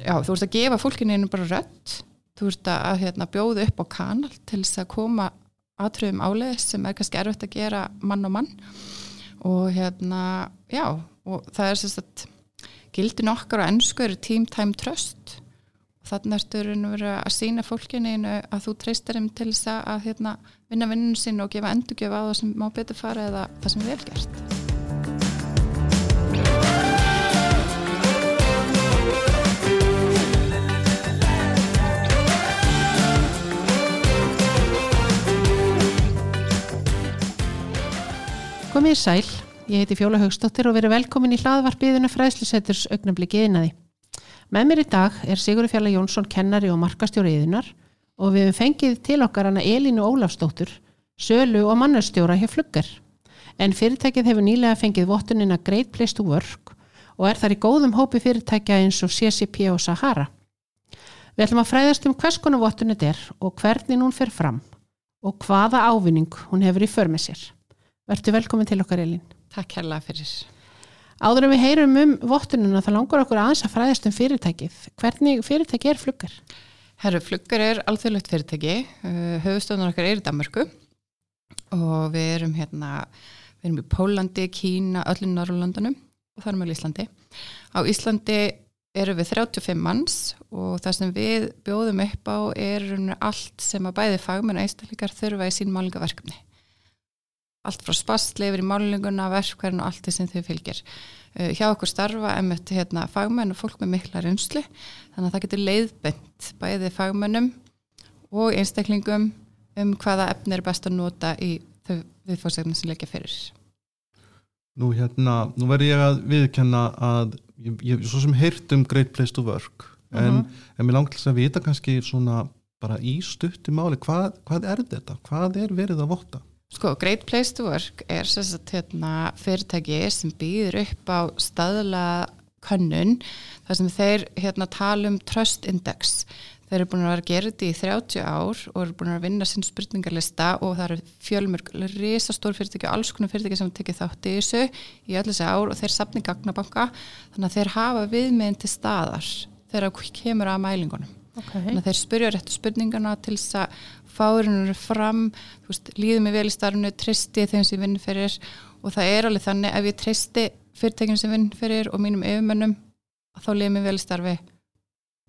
já, þú ert að gefa fólkinu einu bara rött þú ert að hérna, bjóða upp á kanal til þess að koma aðtröðum áleiðis sem er kannski erfitt að gera mann og mann. Og hérna, já og það er sérstaklega gildin okkar og ennsku eru team time trust. Og þannig ertu að sína fólkinu að þú treystir þeim til þess að hérna, vinna vinninu sín og gefa endurgjöf á það sem má betur fara eða það sem er velgert Komið í sæl, ég heiti Fjóla Haugstóttir og verið velkomin í hlaðvarpiðuna fræðslusetturs augnabliki yðnaði. Með mér í dag er Sigurður Fjalla Jónsson kennari og markastjóri yðunar og við hefum fengið til okkar hana Elínu Ólafstóttur, sölu og mannastjóra hjá fluggar. En fyrirtækið hefur nýlega fengið vottunina Great Place to Work og er þar í góðum hópi fyrirtækja eins og CCP og Sahara. Við ætlum að fræðast um hvers konar vottun þetta er og hvernig hún fer fram og hvaða ávinning hún hefur í för með sér. Vertu velkomin til okkar Elin. Takk hérlega fyrir. Áður en við heyrum um vottununa þá langar okkur aðeins að fræðast um fyrirtækið. Hvernig fyrirtæki er fluggar? Herru, fluggar er alþjóðlegt fyrirtæki. Uh, Höfustöðunar okkar er í Danmarku og við erum hérna, við erum í Pólandi, Kína, öllum Norrlandunum og þar með Íslandi. Á Íslandi erum við 35 manns og það sem við bjóðum upp á er allt sem að bæði fagmenn einstakleikar þurfa í sín málingaverkefni allt frá spastli yfir í málinguna, verkverðin og allt því sem þau fylgir. Uh, hjá okkur starfa emitt hérna, fagmenn og fólk með mikla reynslu, þannig að það getur leiðbent bæði fagmennum og einstaklingum um hvaða efni er best að nota í þau viðfóðsegna sem leggja fyrir. Nú hérna, nú verður ég að viðkenna að ég, ég svo sem heyrt um Great Place to Work, en, uh -huh. en mér langt að vita kannski svona bara í stutti máli, hvað, hvað er þetta? Hvað er verið að votta? Sko, Great Place to Work er sagt, hérna, fyrirtæki sem býður upp á staðla könnun þar sem þeir hérna, tala um Trust Index. Þeir eru búin að vera gerðið í 30 ár og eru búin að vinna sinn spurningarlista og það eru fjölmörg risastór fyrirtæki og alls konar fyrirtæki sem tekið þátt í þessu í öllu þessu ár og þeir sapni gagnabanka þannig að þeir hafa viðmiðin til staðar þegar það kemur að mælingunum. Okay. Þannig að þeir spurja réttu spurningana til þess að fárunur fram, veist, líðum ég vel í starfnu, tristi þeim sem vinn fyrir og það er alveg þannig ef ég tristi fyrirtækjum sem vinn fyrir og mínum yfirmönnum þá líðum ég vel í starfi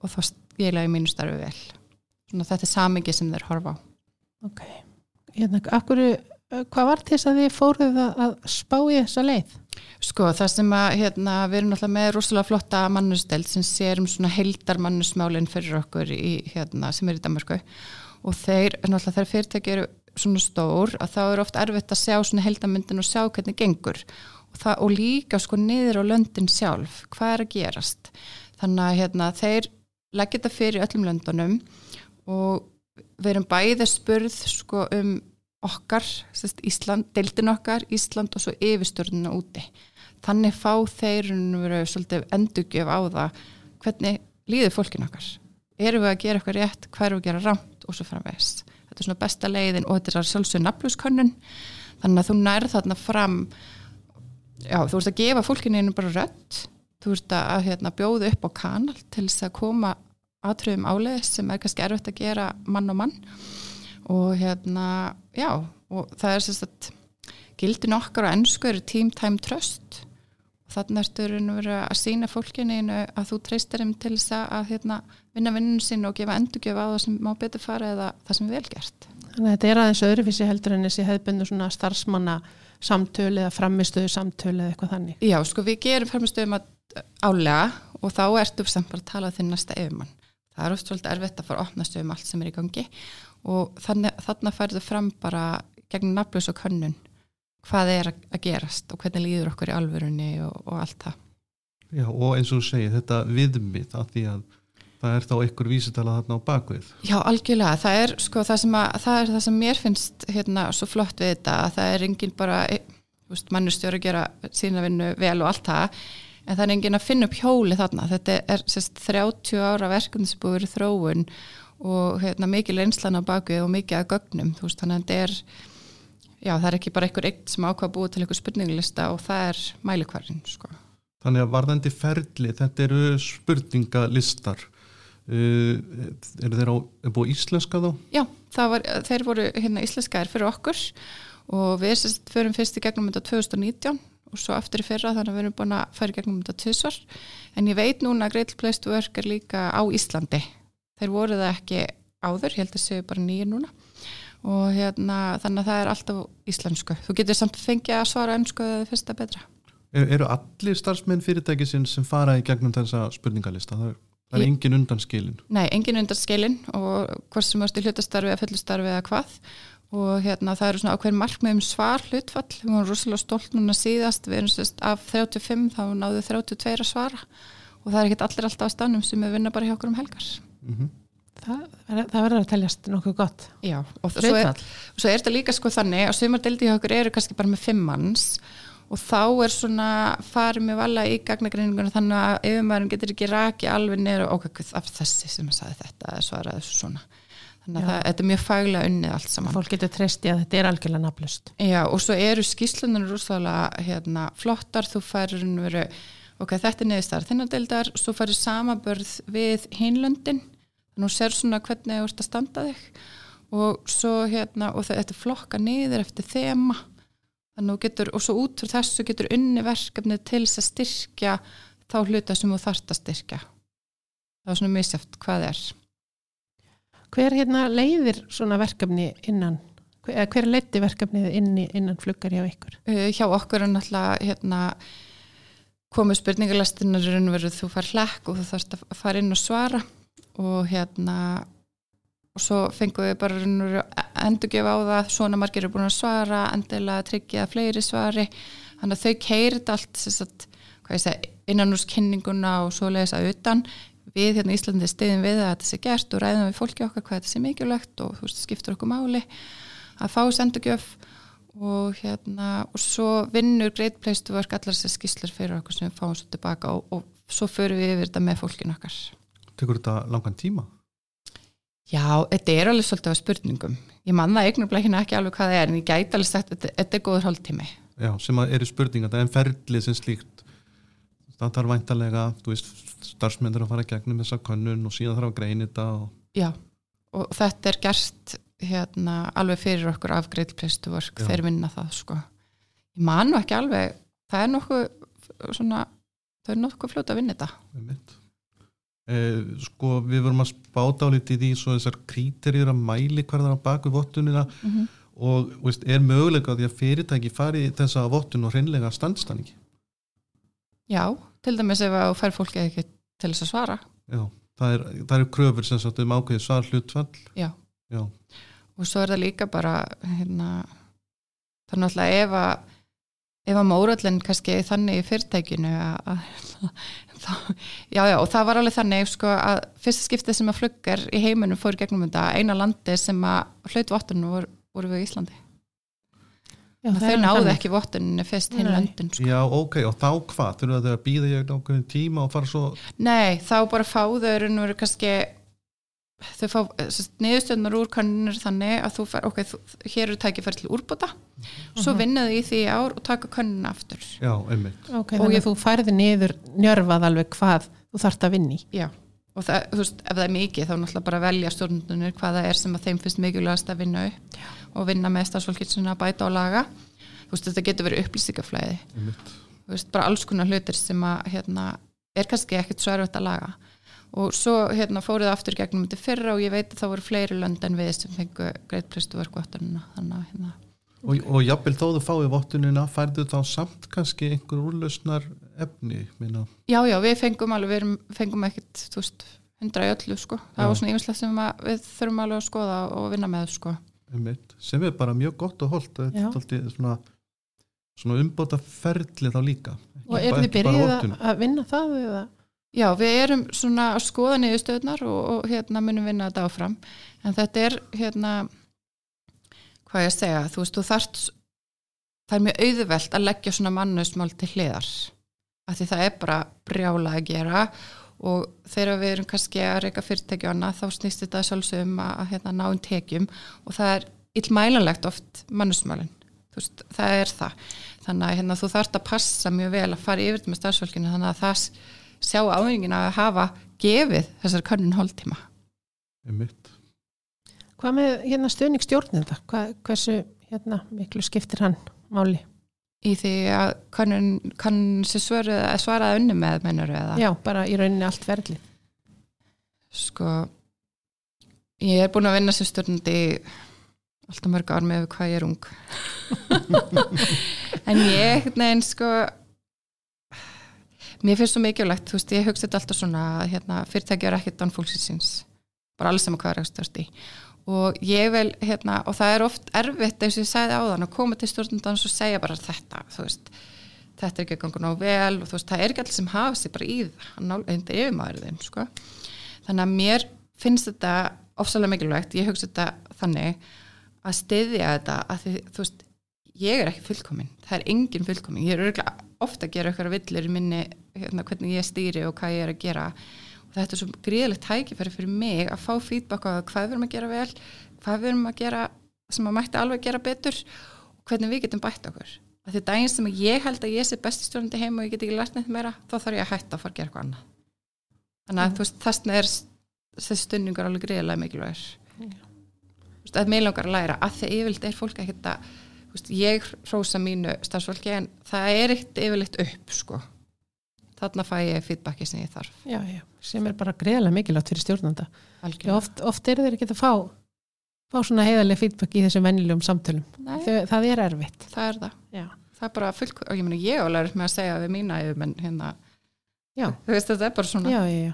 og þá skila ég mínu starfi vel. Svona þetta er samingi sem þeir horfa á. Ok, hérna, akkur, hvað var til þess að þið fóruð að spá í þessa leið? Sko það sem að hérna, við erum alltaf með rosalega flotta mannusteld sem sér um svona heldar mannusmálinn fyrir okkur í, hérna, sem er í Danmarku og þeir, náttúrulega þegar fyrirtæki eru svona stór að þá er oft erfitt að sjá svona heldamyndin og sjá hvernig gengur. Og, það, og líka sko niður á löndin sjálf, hvað er að gerast? Þannig að hérna, þeir leggja þetta fyrir öllum löndunum og við erum bæði spurð sko um okkar, sérst, Ísland, deildin okkar Ísland og svo yfirstörnuna úti. Þannig fá þeir svolítið endugjöf á það. Hvernig líður fólkin okkar? Erum við að gera eitthvað rétt, hvað erum við að gera rámt og svo framvegs. Þetta er svona besta leiðin og þetta er sjálfsögur nafnluskönnun þannig að þú nærð þarna fram já, þú ert að gefa fólkinu einu bara rött, þú ert að hérna, bjóða upp á kanal til þess að koma aðtröðum áleiðis sem er kannski erfitt að gera mann og mann og hérna, já og það er sérst að gildin okkar á ennsku eru team time trust og þannig ertu að sína fólkinu að þú treystir þeim til þess að hérna vinna vinninu sín og gefa endurgjöf á það sem má betur fara eða það sem er velgert. Þannig að þetta er aðeins öðruvísi heldur en þessi hefðbundu svona starfsmanna samtölu eða framistöðu samtölu eða eitthvað þannig. Já, sko við gerum framistöðum álega og þá ertu samt bara að tala þinn næsta yfirmann. Það er oft svolítið erfitt að fara að opna stöðum allt sem er í gangi og þannig, þannig færðu fram bara gegn nafnlaus og könnun hvað er að gerast og hvernig líður okkur í alvörunni og, og allt það. Já, og eins og þú segir, þetta viðmið að því að það er þá einhver vísitala þarna á bakvið Já, algjörlega, það er sko það sem, að, það, er það sem mér finnst hérna svo flott við þetta að það er engin bara e, mannustjóri að gera sína vinnu vel og allt það en það er engin að finna upp hjóli þarna. Þetta er sérst 30 ára verkefni sem búið verið þróun og hérna, mikil einslan á bakvið og mikið að gögnum, veist, þannig að þetta er já, það er ekki bara einhver eitt sem ákvað búið til einhver spurninglista og það er mælikvarinn, sko Þannig að varðandi ferli, þetta eru spurningalistar. Uh, eru þeir á, er búið íslenska þá? Já, var, þeir voru hérna íslenskaðir fyrir okkur og við sérst förum fyrst í gegnum þetta 2019 og svo aftur í fyrra þannig að við erum búin að fara í gegnum þetta tvisvar en ég veit núna að to Work er líka á Íslandi þeir voru það ekki áður, ég held að séu bara nýjir núna. Og hérna þannig að það er alltaf íslensku. Þú getur samt fengið að svara ennsku eða fyrsta betra. Er, eru allir starfsmenn fyrirtækisinn sem fara í gegnum þessa spurningalista? Það er, það er engin undan skilin. Nei, engin undan skilin og hvort sem varst í hlutastarfi eða fullustarfi eða hvað. Og hérna það eru svona ákveðin markmið um svar hlutfall, við vorum rosalega stolt núna síðast, við erum sérst af 35 þá náðu 32 að svara. Og það er ekkert allir alltaf á stannum sem við vinna bara hjá okkur um helgar. Mm Það, það verður að teljast nokkuð gott. Já, og svo er, svo er þetta líka sko þannig að sumar deildi hjá okkur eru kannski bara með fimm manns og þá er svona farið með vala í gagnagreininguna þannig að yfirmæðurinn getur ekki raki alveg niður og ok, af þessi sem að sagði þetta svaraði þessu svona. Þannig að það, þetta er mjög faglega unnið allt saman. Fólk getur treyst í að þetta er algjörlega naflust. Já, og svo eru skýslunar rússalega hérna, flottar, þú færir veru, ok, þetta er niðurstar þinnadeildar, svo færir samabörð við hinlöndin, þú sér svona hvernig þú ert að standa þig. Og svo hérna, og þetta flokka niður eftir þema. Þannig þú getur, og svo út fyrir þessu getur unni verkefni til þess að styrkja þá hluta sem þú þarft að styrkja. Það er svona misjátt hvað er. Hver hérna leiðir svona verkefni innan, hver, hver leiti verkefnið inn í, innan fluggar hjá ykkur? uh, hjá okkur er náttúrulega hérna, raun og veru þú fær hlekk og þú þarfst að fara inn og svara og hérna og svo fengum við bara endurgjöf á það, svona margir eru búin að svara endilega tryggja fleiri svari. Þannig að þau keirit allt sagt, segi, innan úr kynninguna og svo leiðis að utan. Við hérna í Íslandi stiðum við að þetta sé gert og ræðum við fólki okkar hvað þetta sé mikilvægt og þú veist, skiptur okkur máli að fá sendugjöf og hérna og svo vinnur Great Place to Work allar þessar skýslur fyrir okkur sem við fáum svo tilbaka og, og svo förum við yfir þetta með fólkin okkar Tekur þetta langan tíma? Já, þetta er alveg svolítið á spurningum ég man það eignarblækina ekki alveg hvað það er en ég gæti alveg sagt, þetta, þetta er góður hálftími Já, sem að eru spurningar, það er ferlið sem slíkt það þarf væntalega þú veist, starfsmyndir að fara gegnum þessa könnun og síðan þarf að greina þetta og... Já, og þetta er gert hérna alveg fyrir okkur af Great Place to Work, Já. þeir vinna það sko. Ég man nú ekki alveg það er nokkuð svona það er nokkuð fljóta að vinna þetta einmitt. Eh, sko við vorum að spáta á litið í svo þessar kríterjur að mæli hverðan á baku vottunina mm -hmm. og veist, er möguleika á því að fyrirtæki fari þessa vottun og hreinlega standstanning Já, til dæmis ef að fær fólki ekki til þess að svara Já, það er, það eru kröfur sem sagt um ákveðið svar hlutfall Já. Já, og svo er það líka bara hérna, það er náttúrulega ef að ef að mórallin kannski er þannig í fyrirtækinu að, að já já og það var alveg þannig sko að fyrsta skiptið sem að fluggar í heiminum fór í gegnum þetta eina landi sem að hlaut vottunum voru, voru við í Íslandi Já, að þau náðu þannig. ekki vottuninu fyrst hinn Nei. löndin sko. Já, ok, og þá hvað? Þurfa þau að býða ég nákvæmum tíma og fara svo Nei, þá bara fá þau raun og veru kannski þau fá niðurstöðnar úr kannunir þannig að þú fær, ok, þú, hér eru tækifæri til úrbóta. Svo vinnaðu í því ár og taka kannuna aftur. Já, einmitt. Ok, Og þannig ég- að þú færði niður njörfað alveg hvað þú þarft að vinni. Já, og það, þú veist, ef það er mikið þá náttúrulega bara velja stjórnundunir hvað það er sem að þeim finnst mikilvægast að vinna upp Já. og vinna með stafsfólkið svona að bæta og laga. Þú veist, þetta getur verið upplýsingaflæði. Einmitt. Þú veist, bara alls konar hlutir sem að hérna, er kannski ekkert svo erfitt að laga og svo hérna fóruð aftur í gegnum þetta fyrra og ég veit að það voru fleiri lönd en við sem fengu greitt að hérna Og, og jafnvel þó þú fáið vottunina færðu þá samt kannski einhver úrlausnar efni, minna Já, já, við fengum alveg, við erum, fengum ekkert, þú veist, hundra í öllu, sko. Það Já. var svona yfirslega sem að við þurfum alveg að skoða og vinna með, sko. einmitt, sem er bara mjög gott og holdt þetta er svona, svona umbóta ferli þá líka Og Ekki er þið byrjuð að vinna það eða? Já, við erum svona að skoða niðurstöðnar og, og hérna munum vinna þetta áfram. En þetta er, hérna, hvað ég að segja, þú veist, þú þarft, það er mjög auðvelt að leggja svona mannusmál til hliðar. Af því það er bara brjála að gera og þegar við erum kannski að reyka fyrirtæki og annað, þá snýst þetta sjálfsögum að, að hérna, ná um tekjum og það er illmælanlegt oft mannusmálinn. veist, það er það þannig að hérna, þú þarft að passa mjög vel að fara yfir með starfsfólkinu þannig að það sjá áhengin að hafa gefið þessar könnun hóltíma. Hvað með hérna stuðning stjórnenda? Hvað, hversu hérna miklu skiptir hann máli? í því að könnun, könnun sér svöru að svara að unni með mennur eða Já, bara í rauninni allt ferli. sko ég er búin að vinna sem stjórnandi alltaf mörg ár með hvað ég er ung en ég neins sko mér finnst svo mikilvægt, þú veist, ég hugsa þetta alltaf svona hérna, fyrirtæki er ekkert án fólksins bara alls saman hvað er að stjórnst í. Og ég vil, hérna, og það er oft erfitt eins og ég sagði á þann að koma til stjórnandans og segja bara þetta, þú veist þetta er ekki að ganga ná vel og þú veist, það er ekki allir sem hafa sig bara í það, þetta er yfirmaður þeim, sko. Þannig að mér finnst þetta ofsalega mikilvægt, ég hugsa þetta þannig að styðja þetta að því, þú veist, ég er ekki fullkomin það er engin fullkomin, ég er örgulega ofta að gera eitthvað villir í minni hérna, hvernig ég stýri og hvað ég er að gera. Og þetta er svo gríðilegt tækifæri fyrir mig að fá feedback á hvað við erum að gera vel hvað við erum að gera sem að mætti alveg gera betur og hvernig við getum bætt okkur. Að því daginn sem ég held að ég sé bestistjórnandi heim og ég get ekki lært neitt meira þá þarf ég að hætta að fara að gera eitthvað annað. Þannig að þú veist, þessna er þessi stundingar alveg greiðilega mikilvægir þú veist, að mig langar að læra að því yfirleitt er fólk ekkert að veist, ég hrósa mínu starfsfólki en það er eitt yfirleitt upp sko. þarna fæ ég feedbacki sem ég þarf Já, já, sem er bara greiðlega mikilvægt fyrir stjórnanda. Oft, oft eru þeir ekki að fá, fá svona heiðarlega feedback í þessum vennilegum samtölum. Nei, Þau, það er erfitt. það er það Já, það er bara full, og ég meina ég álæður með að segja við mína yfirmenn hérna, já, þú veist þetta er bara svona já, já, já.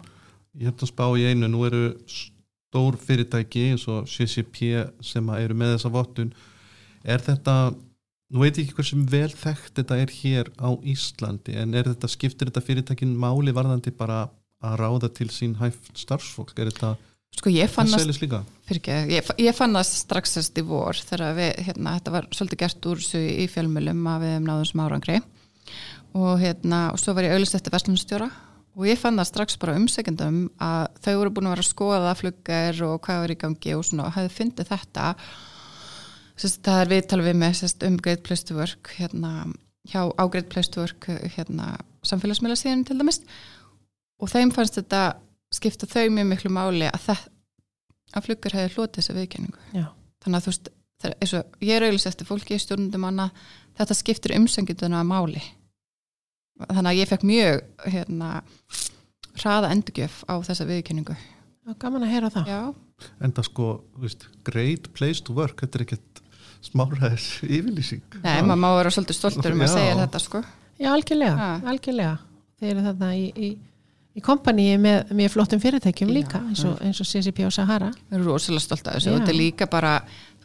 Ég held að spá í einu, nú eru stór fyrirtæki eins og CCP sem að eru með þessa vottun er þetta, nú veit ég ekki hversum vel þekkt þetta er hér á Íslandi en er þetta, skiptir þetta fyrirtækin máli varðandi bara að ráða til sín hæft starfsfólk, er þetta sko ég fann að selis líka? Fyrirgeðu, ég, ég fann það strax þess í vor þegar við, hérna, þetta var svolítið gert úr þessu í fjölmjölum að við hefum náðum sem árangri. Og hérna, og svo var ég auðvist eftir verslunstjóra og ég fann það strax bara umsækjandum að þau voru búin að vera að skoða fluggar og hvað var í gangi og svona, og hafði fundið þetta sérst, það er viðtal við með sérst, um Great Place to Work hérna, hjá á Great Place to Work hérna, samfélagsmiðla síðan til dæmis. Og þeim fannst þetta skipta þau mjög miklu máli að þetta að fluggur hefði hlotið þessa viðkenningu Já. þannig að þú veist það er eins og ég er auðvitað eftir fólki stjórnundum annað þetta skiptir umsengituna að máli. Þannig að ég fekk mjög hérna hraða endurgjöf á þessa viðkenningu Já, gaman að heyra það. já, En það sko, veist, great place to work, þetta er ekkert smáraðis yfirlýsing. nei, maður má vera svolítið stoltur um að segja þetta sko. Já, algjörlega, algjörlega. Þeir eru þarna í, í, í kompaníi með, með flottum fyrirtækjum líka, eins og, eins og CCP og Sahara. við erum rosalega stolt af þessu. Og þetta er líka bara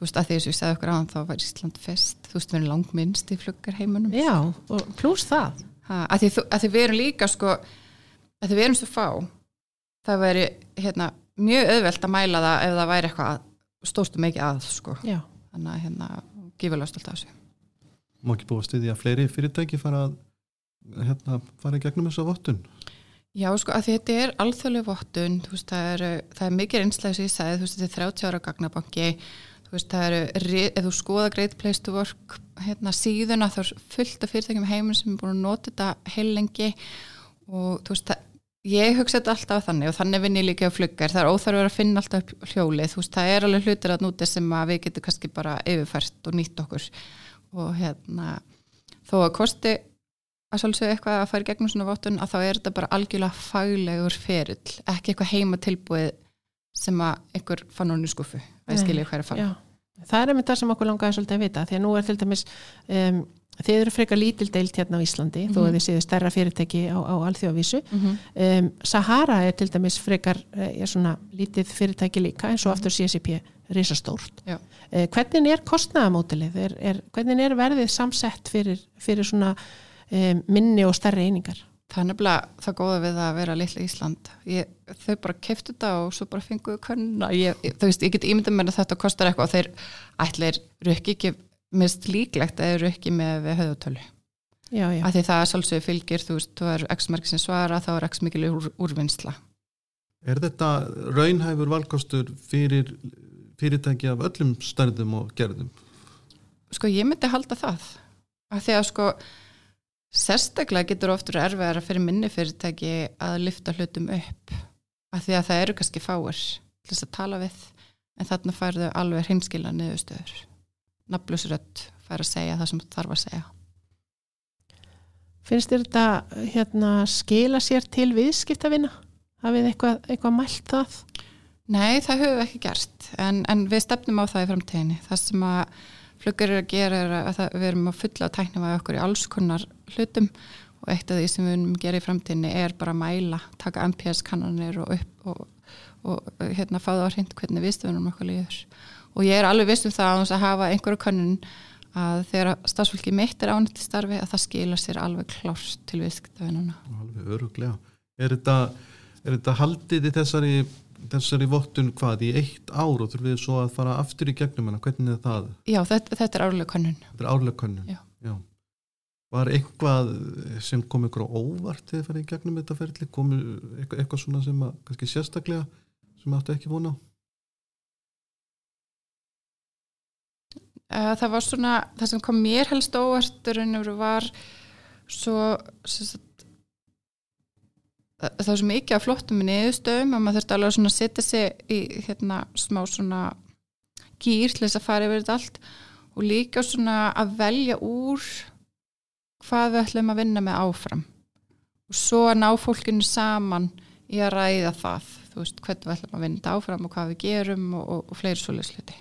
þú veist að því að ég sagði okkur á þá var Ísland fest, þú veist við erum langminnst í fluggar heimunum Já, og pluss það. ha, að, því, að því við erum líka sko að því við erum svo fá það væri hérna mjög auðvelt að mæla það ef það væri eitthvað stórstum mikið að sko. Já, þannig að hérna gífulega stolt af þessu Má ekki búið að styðja að fleiri fyrirtæki fara að hérna, fara í gegnum þessa vottun? Já, sko, að því þetta er alþjóðlega vottun, þú veist, það er, það er mikið einslega sem ég sagði, þú veist, þetta er 30 ára gagnabanki, þú veist, það eru, ef þú skoða Great Place to Work hérna síðuna, þá er fullt af fyrirtækjum í heiminum sem er búin að nota þetta heil lengi og þú veist, það, ég hugsa þetta alltaf þannig og þannig vinn ég líka á fluggar, það er óþarfur að finna alltaf upp hljólið, þú veist, það er alveg hlutir að núti sem að við getum kannski bara yfirfært og nýtt okkur. Og hérna, þó að kosti að svolítið eitthvað að fara í gegnum svona vottun að þá er þetta bara algjörlega faglegur ferill, ekki eitthvað heima tilbúið sem að einhver fann hún í skuffu að ég skilja hvað er að fara. já. Það er einmitt það sem okkur langaði svolítið að vita, því að nú er til dæmis, um, þið eru frekar lítil deilt hérna á Íslandi, þó Mhm. að þið séu stærra fyrirtæki á, á alþjóðavísu. mm -hmm. Um, Sahara er til dæmis frekar eh, er svona lítið fyrirtæki líka eins og aftur CCP risastórt. Uh, hvernig er kostnaðamótilið? Er, er, hvernig er verðið samsett fyrir, fyrir svona um, minni og stærri einingar? það er nefnilega það góða við að vera litla Ísland ég, þau bara keftu þetta og svo bara fenguðu könna ég, ég, ég get ímyndað mér að þetta kostar eitthvað og þeir ætlir rukki ekki mist líklegt að þeir rukki með höðutölu Já, já. að því það sálsögur fylgir, þú veist, þú er x margir sem svara, þá er x mikil úr, úrvinnsla. Er þetta raunhæfur valkostur fyrir fyrirtæki af öllum stærðum og gerðum? sko ég myndi halda það. Af því að sko sérstaklega getur oftur erfiðar að fyrir minni fyrirtæki að lifta hlutum upp. Af því að það eru kannski fáir til þess að tala við en þarna færðu alveg heimskila niðurstöður nafnlusrött fær að segja það sem þarf að segja Finnst þér þetta hérna, skila sér til viðskiptavina? Hafið eitthvað, eitthvað mælt það? Nei, það höfum við ekki gert en, en við stefnum á það í framtíðinni það sem að fluggur eru að gera er að það, við erum að fulla að tækna við okkur í alls konar hlutum og eitt af því sem við erum að gera í framtíðinni er bara að mæla, taka MPS kannanir og, upp, og, og hérna fá það á hreint hvernig viðstöðunum okkur líður og ég er alveg vist um það að hafa einhverju kannun að þegar stafsfólki mitt er ánætti starfi að það skila sér alveg klárt til viðskiptavinnuna. Alveg öruglega. Er þetta, er þetta haldið í þessari, þessari vottun hvað í eitt ár og þurfum við svo að fara aftur í gegnum hana, hvernig er það? Já, þetta, þetta er árlega kannun. Þetta er árlega kannun? Já. Já. Var eitthvað sem kom ykkur á óvart þegar það farið í gegnum þetta ferli? Kom eitthvað, eitthvað svona sem að, kannski sérstaklega, sem áttu ekki vona á? Það var svona, það sem kom mér helst óvarturinn var svo sagt, það var svo mikið af flottum í niðurstöðum að maður þurfti alveg að setja sig í hérna smá svona gýr til þess að fara yfir þetta allt og líka svona að velja úr hvað við ætlum að vinna með áfram. Og svo að ná fólkinu saman í að ræða það þú veist hvernig við ætlum að vinna þetta áfram og hvað við gerum og, og, og fleiri svoleiðsluti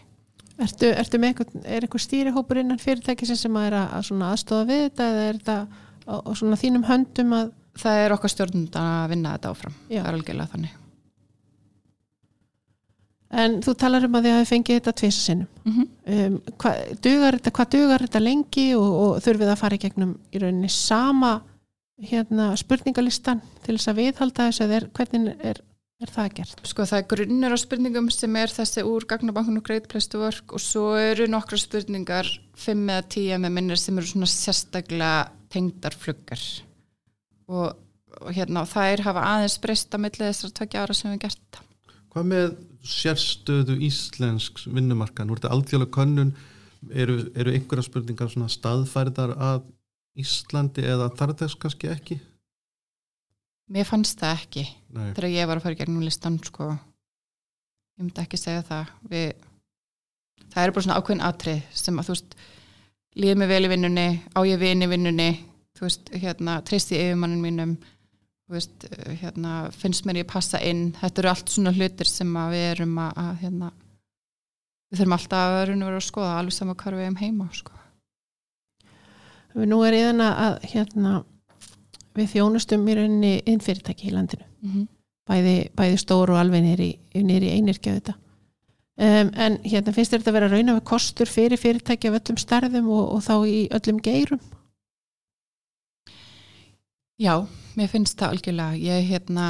Ertu, ertu með einhvern, er einhver stýrihópur innan fyrirtækisins sem að er að, að aðstofa við þetta eða er þetta á, á svona þínum höndum að Það er okkar stjórnundan að vinna þetta áfram Já. það er algjörlega þannig en þú talar um að þið hafi fengið þetta tvisa sinnum mm -hmm. um, hvað, dugar þetta, hvað dugar þetta lengi og, og þurfið að fara í gegnum í rauninni sama hérna, spurningalistan til þess að viðhalda þess að er, hvernig er, er það gert? Sko það er grunnur á spurningum sem er þessi úr gagnabankun og Great Place to Work og svo eru nokkra spurningar 5 eða 10 með minnir sem eru svona sérstaklega tengdar fluggar og, og hérna og þær hafa aðeins breyst að milli þessar tvekja ára sem við gert þetta. Hvað með sérstöðu íslensk vinnumarkan? Nú er þetta aldjóðlega könnun eru, eru einhverja spurningar svona staðfærdar að Íslandi eða þar þess kannski ekki? Mér fannst það ekki Nei. þegar ég var að fara í gegnum listan sko. ég myndi ekki segja það við, það eru bara svona ákveðin atrið sem að þú veist líður mig vel í vinnunni, á ég vini í vinnunni þú veist, hérna, treysti yfirmannin mínum þú veist, hérna finnst mér ég passa inn, þetta eru allt svona hlutir sem að við erum að, að hérna, við þurfum alltaf að vera að skoða alveg sama hvar við erum heima sko. Nú er ég þannig að hérna, við þjónustum í rauninni inn fyrirtæki í landinu. Mm -hmm. bæði, bæði stóru og alveg nýri, einirkja þetta um, en hérna finnst þetta að vera raun af kostur fyrir fyrirtæki af öllum starðum og, og þá í öllum geirum? Já, mér finnst það algjörlega. Ég hérna,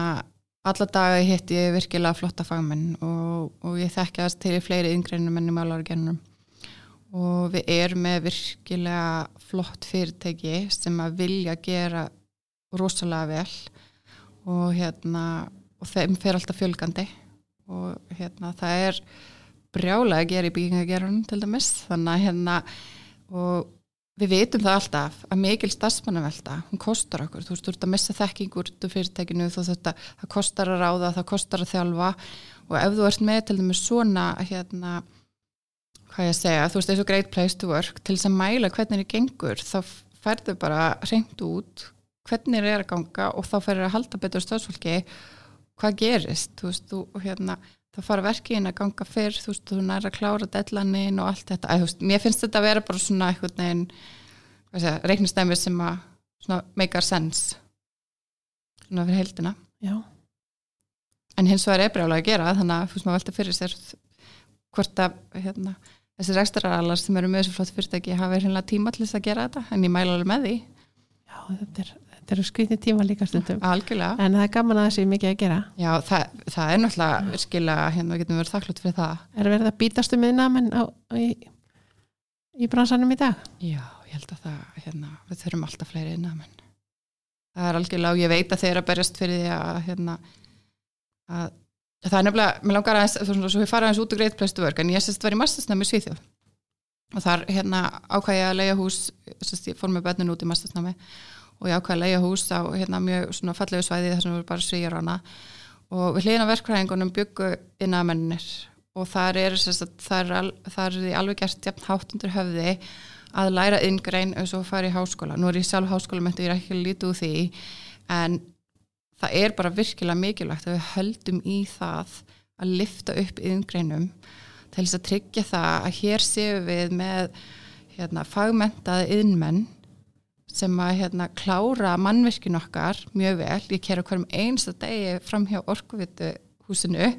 alla daga hitt ég virkilega flotta fagmenn og, og ég þekki að til fleiri yngreinum enn í málargenunum og við erum með virkilega flott fyrirtæki sem að vilja gera rosalega vel og hérna og þeim fer alltaf fjölgandi og hérna það er brjálega að gera í byggingagerunum til dæmis þannig að hérna og við veitum það alltaf að mikil stafsmannavelta, hún kostar okkur. Þú veist, þú ert að missa þekkingur út úr fyrirtækinu þú þetta, það kostar að ráða, það kostar að þjálfa og ef þú ert með til dæmis svona hérna hvað ég að segja, þú veist, þessu great place to work til þess að mæla hvernig það gengur þá færðu bara reynd út hvernig það er að ganga og þá færður að halda betur stöðsfólki hvað gerist, þú veist, þú hérna þá fara verkiðin að ganga fyrr þú veist, þú næra að klára deadline-in og allt þetta, að, veist, mér finnst þetta að vera bara svona eitthvað neginn, hvað segja, reiknistæmi sem að svona make our sense. Svona fyrir heldina Já. en hins vegar er brjálega að gera þannig að þú veist, maður velta fyrir sér hvort að hérna, þessir ekstraralar sem eru með þessu flott fyrirtæki hafa hérna tíma til þess að gera þetta en ég mæla alveg með því. Já, þetta er, þetta eru skritni tíma líka stundum. Algjörlega. En það er gaman að þessi mikið að gera. Já, það, það er náttúrulega virkilega, hérna, við getum verið þakklátt fyrir það. Er verið að bítast um miðnamenn á, í, í bransanum í dag? Já, ég held að það, hérna, við þurfum alltaf fleiri innan, menn það er algjörlega og ég veit að þeir eru að berjast fyrir því að, hérna, að það er nefnilega, mér langar aðeins, þú fara aðeins út og greitt plæstu vörg, en ég sérst var í massasnæmi Svíþjóð. Og þar hérna ákvæði ég að leiða hús sérst, ég fór með bönnin út í mastersnámi og ég ákvæði að leiða hús á hérna mjög fallegu svæði þar sem við bara svíjar hana. Og við hlýðina verkfræðingunum byggu innamennir og þar er, sérst, þar al, þar er alveg gert jafn hátt undir höfði að læra inngrein og svo fara í háskóla. Nú er ég sjálf háskólamöntu, ég er ekki lítið úr því en það er bara virkilega mikilvægt að við höldum í það að lifta upp inngreinum til þess að tryggja það að hér séum við með hérna, fagmentaði innmenn sem að hérna, klára mannvirkin okkar mjög vel, ég kera hverjum einsta degi fram hjá orkuvitu húsinu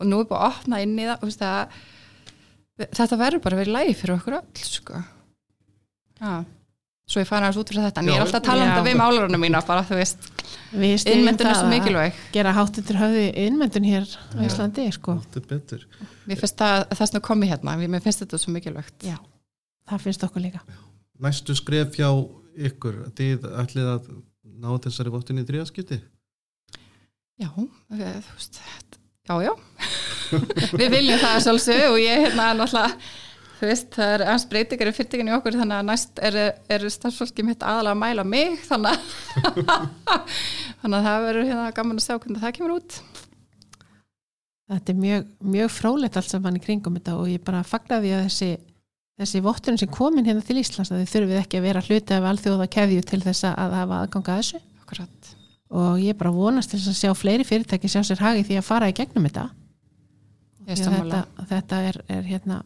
og nú er bara að opna inn í það, það þetta verður bara verið lægi fyrir okkur öll sko. Já. Svo ég fara aðeins út fyrir þetta en Já, ég er alltaf að tala um já. þetta við málurunum mína bara þú veist, innmyndun er svo að mikilvæg. gera hátt undir höfði innmyndun hér á Já. Íslandi sko. Mér finnst það, þess að komi hérna mér finnst þetta svo mikilvægt. Já, það finnst okkur líka. Næstu skref hjá ykkur, þið ætlið að ná þessari vottun í þriðaskipti? já, við, þú veist já, já við viljum það sjálfsög og ég hérna náttúrulega þú veist, það er aðeins breytingar í fyrirtekinu í okkur þannig að næst er, er starfsfólki mitt aðalega að mæla mig þannig að þannig að það verður hérna gaman að sjá hvernig það kemur út Þetta er mjög, mjög frólætt allt saman í kringum þetta og ég bara fagna því að þessi, þessi votturinn sem komin hérna til Íslands að þið þurfið ekki að vera hluti af alþjóða keðju til þess að hafa aðganga að þessu. Akkurat. Og ég bara vonast til þess að sjá fleiri fyrirtæki sjá sér hagi því að fara í gegnum þetta. Að þetta, þetta er, er hérna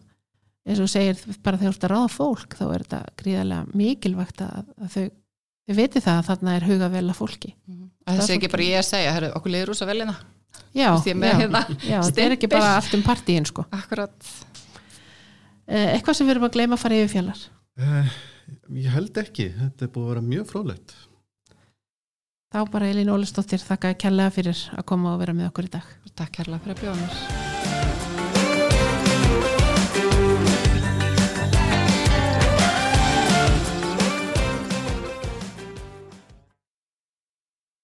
eins og segir bara þegar þú ert að ráða fólk þá er þetta gríðarlega mikilvægt að, að þau, þau viti það að þarna er huga vel að fólki. Að þessi ekki bara ég að segja, herru, okkur liður úr svo velina Já, já, hérna já þetta er ekki bara allt um partíin sko. akkurat Eitthvað sem við erum að gleyma að fara yfir fjallar? Eh, ég held ekki, þetta er búið að vera mjög frólægt. Þá bara Elín Ólistóttir þakka kærlega fyrir að koma og vera með okkur í dag. Takk kærlega fyrir að bjóða mér